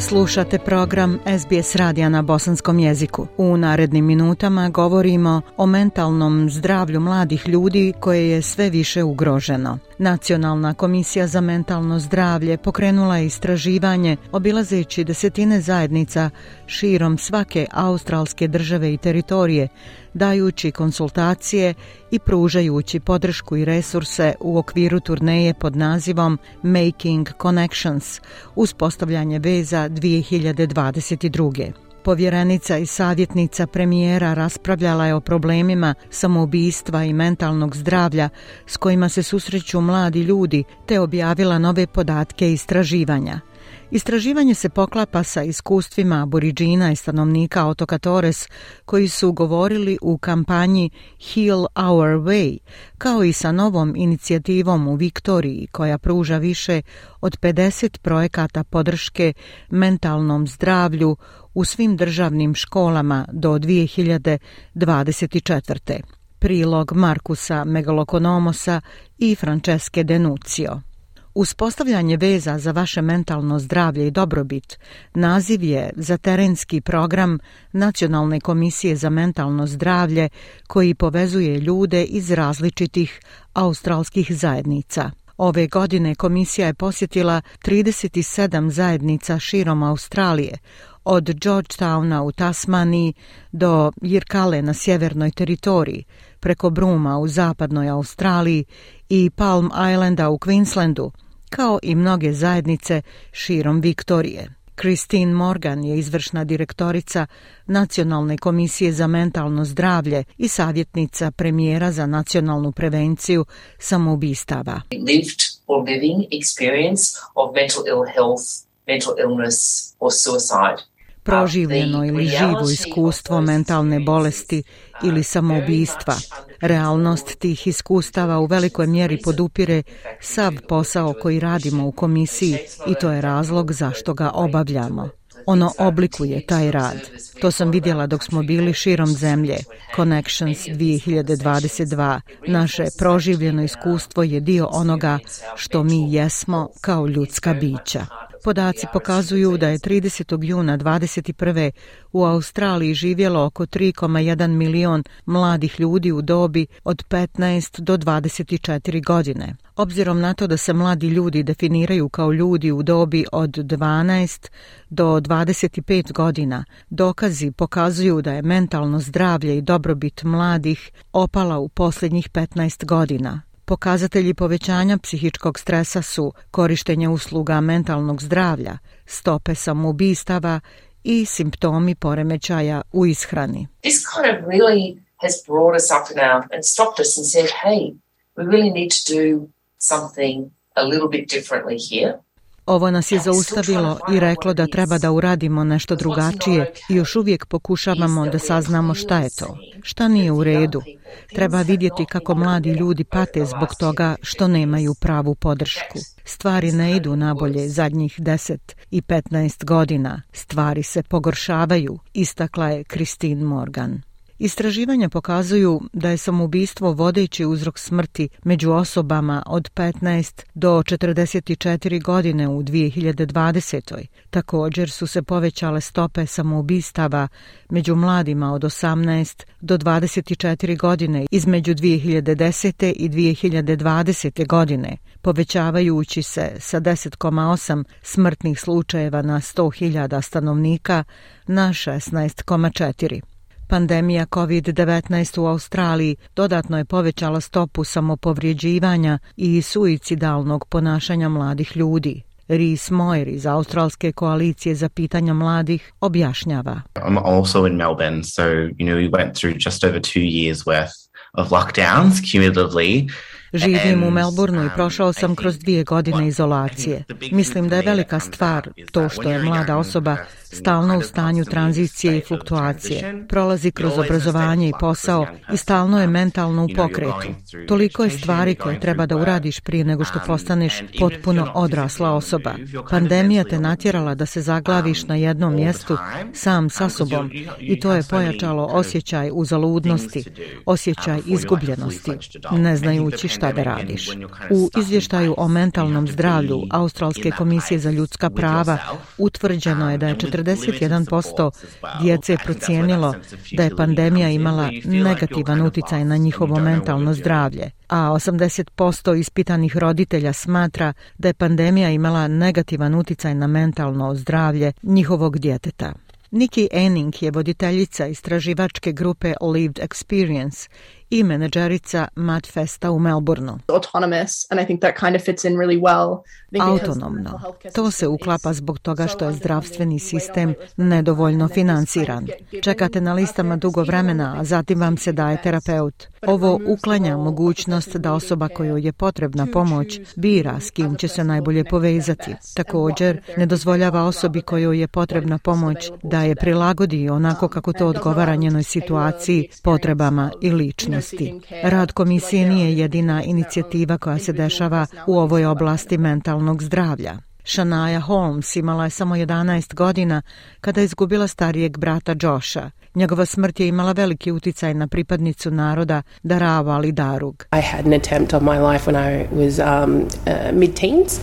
Slušate program SBS radija na bosanskom jeziku. U narednim minutama govorimo o mentalnom zdravlju mladih ljudi koje je sve više ugroženo. Nacionalna komisija za mentalno zdravlje pokrenula je istraživanje obilazeći desetine zajednica širom svake australske države i teritorije, dajući konsultacije i pružajući podršku i resurse u okviru turneje pod nazivom Making Connections, uspostavljanje veza 2022. Povjerenica i savjetnica premijera raspravljala je o problemima samoubistva i mentalnog zdravlja s kojima se susreću mladi ljudi te objavila nove podatke i istraživanja. Istraživanje se poklapa sa iskustvima aboriđina i stanovnika otoka Torres koji su govorili u kampanji Heal Our Way, kao i sa novom inicijativom u Viktoriji koja pruža više od 50 projekata podrške mentalnom zdravlju u svim državnim školama do 2024. Prilog Markusa Megalokonomosa i Franceske Denucio. Uspostavljanje veza za vaše mentalno zdravlje i dobrobit naziv je za terenski program Nacionalne komisije za mentalno zdravlje koji povezuje ljude iz različitih australskih zajednica. Ove godine komisija je posjetila 37 zajednica širom Australije, od Georgetowna u Tasmaniji do Jirkale na sjevernoj teritoriji, preko Bruma u zapadnoj Australiji i Palm Islanda u Queenslandu, kao i mnoge zajednice širom Viktorije. Christine Morgan je izvršna direktorica Nacionalne komisije za mentalno zdravlje i savjetnica premijera za nacionalnu prevenciju samoubistava. Lived or living experience of mental ill health, mental illness or suicide proživljeno ili živo iskustvo mentalne bolesti ili samoubistva. Realnost tih iskustava u velikoj mjeri podupire sav posao koji radimo u komisiji i to je razlog zašto ga obavljamo. Ono oblikuje taj rad. To sam vidjela dok smo bili širom zemlje. Connections 2022. Naše proživljeno iskustvo je dio onoga što mi jesmo kao ljudska bića. Podaci pokazuju da je 30. juna 21. u Australiji živjelo oko 3,1 milion mladih ljudi u dobi od 15 do 24 godine. Obzirom na to da se mladi ljudi definiraju kao ljudi u dobi od 12 do 25 godina, dokazi pokazuju da je mentalno zdravlje i dobrobit mladih opala u posljednjih 15 godina. Pokazatelji povećanja psihičkog stresa su korištenje usluga mentalnog zdravlja, stope samoubistava i simptomi poremećaja u ishrani. This kind of really has brought us up now and stopped us and said, hey, we really need to do something a little bit differently here. Ovo nas je zaustavilo i reklo da treba da uradimo nešto drugačije i još uvijek pokušavamo da saznamo šta je to, šta nije u redu. Treba vidjeti kako mladi ljudi pate zbog toga što nemaju pravu podršku. Stvari ne idu nabolje zadnjih 10 i 15 godina. Stvari se pogoršavaju, istakla je Christine Morgan. Istraživanja pokazuju da je samoubistvo vodeći uzrok smrti među osobama od 15 do 44 godine u 2020. Također su se povećale stope samoubistava među mladima od 18 do 24 godine između 2010. i 2020. godine, povećavajući se sa 10,8 smrtnih slučajeva na 100.000 stanovnika na 16,4. Pandemija COVID-19 u Australiji dodatno je povećala stopu samopovrijeđivanja i suicidalnog ponašanja mladih ljudi. Rhys Moir iz Australske koalicije za pitanja mladih objašnjava. I'm also in Melbourne, so you know we went through just over two years worth of lockdowns cumulatively Živim u Melbourneu i um, prošao sam kroz dvije godine izolacije. Mislim da je velika stvar to što je mlada osoba stalno u stanju tranzicije i fluktuacije. Prolazi kroz obrazovanje i posao i stalno je mentalno u pokretu. Toliko je stvari koje treba da uradiš prije nego što um, postaneš potpuno odrasla osoba. Pandemija te natjerala da se zaglaviš um, na jednom mjestu sam sa sobom i to je pojačalo osjećaj uzaludnosti, osjećaj izgubljenosti, ne znajući šta da radiš. U izvještaju o mentalnom zdravlju Australske komisije za ljudska prava utvrđeno je da je 41% djece procijenilo da je pandemija imala negativan uticaj na njihovo mentalno zdravlje, a 80% ispitanih roditelja smatra da je pandemija imala negativan uticaj na mentalno zdravlje njihovog djeteta. Nikki Enning je voditeljica istraživačke grupe Lived Experience i menadžerica Madfesta u Melbourneu. Autonomno. To se uklapa zbog toga što je zdravstveni sistem nedovoljno financiran. Čekate na listama dugo vremena, a zatim vam se daje terapeut. Ovo uklanja mogućnost da osoba kojoj je potrebna pomoć bira s kim će se najbolje povezati. Također, ne dozvoljava osobi kojoj je potrebna pomoć da je prilagodi onako kako to odgovara njenoj situaciji, potrebama i ličnosti bolesti. Rad komisije nije jedina inicijativa koja se dešava u ovoj oblasti mentalnog zdravlja. Shania Holmes imala je samo 11 godina kada je izgubila starijeg brata Josha. Njegova smrt je imala veliki uticaj na pripadnicu naroda Darawa Ali Darug. I had an attempt on my life when I was um, uh, mid-teens.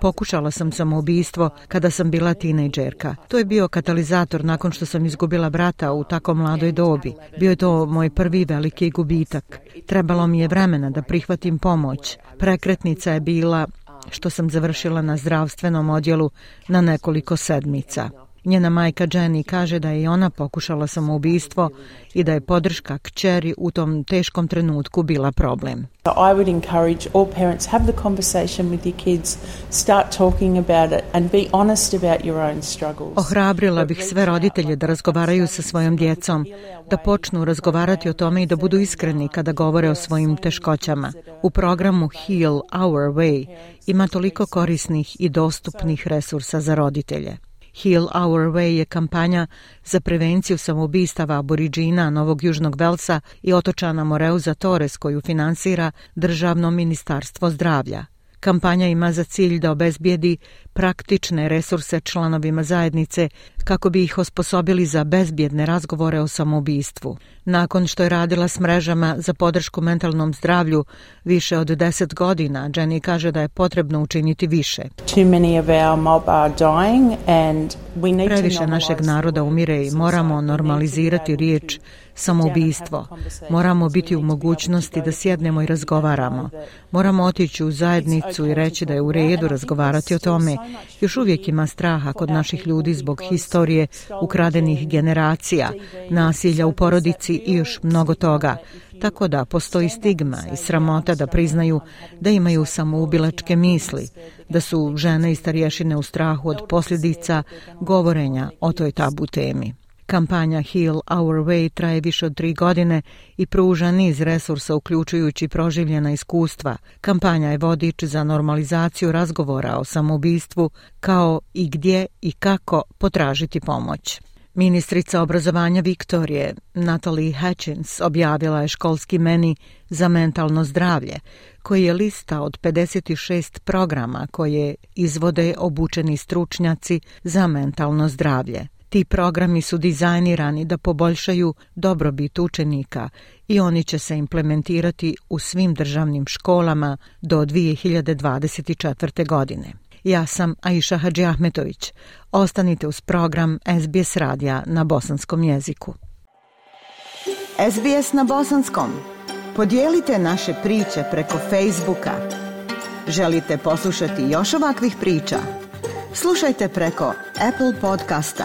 Pokušala sam samoubistvo kada sam bila tinejdžerka. To je bio katalizator nakon što sam izgubila brata u tako mladoj dobi. Bio je to moj prvi veliki gubitak. Trebalo mi je vremena da prihvatim pomoć. Prekretnica je bila što sam završila na zdravstvenom odjelu na nekoliko sedmica. Njena majka Jenny kaže da je ona pokušala samoubistvo i da je podrška kćeri u tom teškom trenutku bila problem. I would encourage all parents have the conversation with your kids, start talking about it and be honest about your own struggles. Ohrabrila bih sve roditelje da razgovaraju sa svojom djecom, da počnu razgovarati o tome i da budu iskreni kada govore o svojim teškoćama. U programu Heal Our Way ima toliko korisnih i dostupnih resursa za roditelje. Heal Our Way je kampanja za prevenciju samoubistava aboriđina Novog Južnog Velsa i otočana Moreuza Torres koju finansira Državno ministarstvo zdravlja. Kampanja ima za cilj da obezbijedi praktične resurse članovima zajednice kako bi ih osposobili za bezbjedne razgovore o samoubistvu. Nakon što je radila s mrežama za podršku mentalnom zdravlju više od deset godina, Jenny kaže da je potrebno učiniti više. Previše našeg naroda umire i moramo normalizirati riječ samoubistvo. Moramo biti u mogućnosti da sjednemo i razgovaramo. Moramo otići u zajednicu i reći da je u redu razgovarati o tome. Još uvijek ima straha kod naših ljudi zbog historije ukradenih generacija, nasilja u porodici i još mnogo toga. Tako da postoji stigma i sramota da priznaju da imaju samoubilačke misli, da su žene i starješine u strahu od posljedica govorenja o toj tabu temi. Kampanja Heal Our Way traje više od tri godine i pruža niz resursa uključujući proživljena iskustva. Kampanja je vodič za normalizaciju razgovora o samoubistvu kao i gdje i kako potražiti pomoć. Ministrica obrazovanja Viktorije, Natalie Hutchins, objavila je školski meni za mentalno zdravlje, koji je lista od 56 programa koje izvode obučeni stručnjaci za mentalno zdravlje. Ti programi su dizajnirani da poboljšaju dobrobit učenika i oni će se implementirati u svim državnim školama do 2024. godine. Ja sam Aisha Hadži Ahmetović. Ostanite uz program SBS radija na bosanskom jeziku. SBS na bosanskom. Podijelite naše priče preko Facebooka. Želite poslušati još ovakvih priča? Slušajte preko Apple podcasta,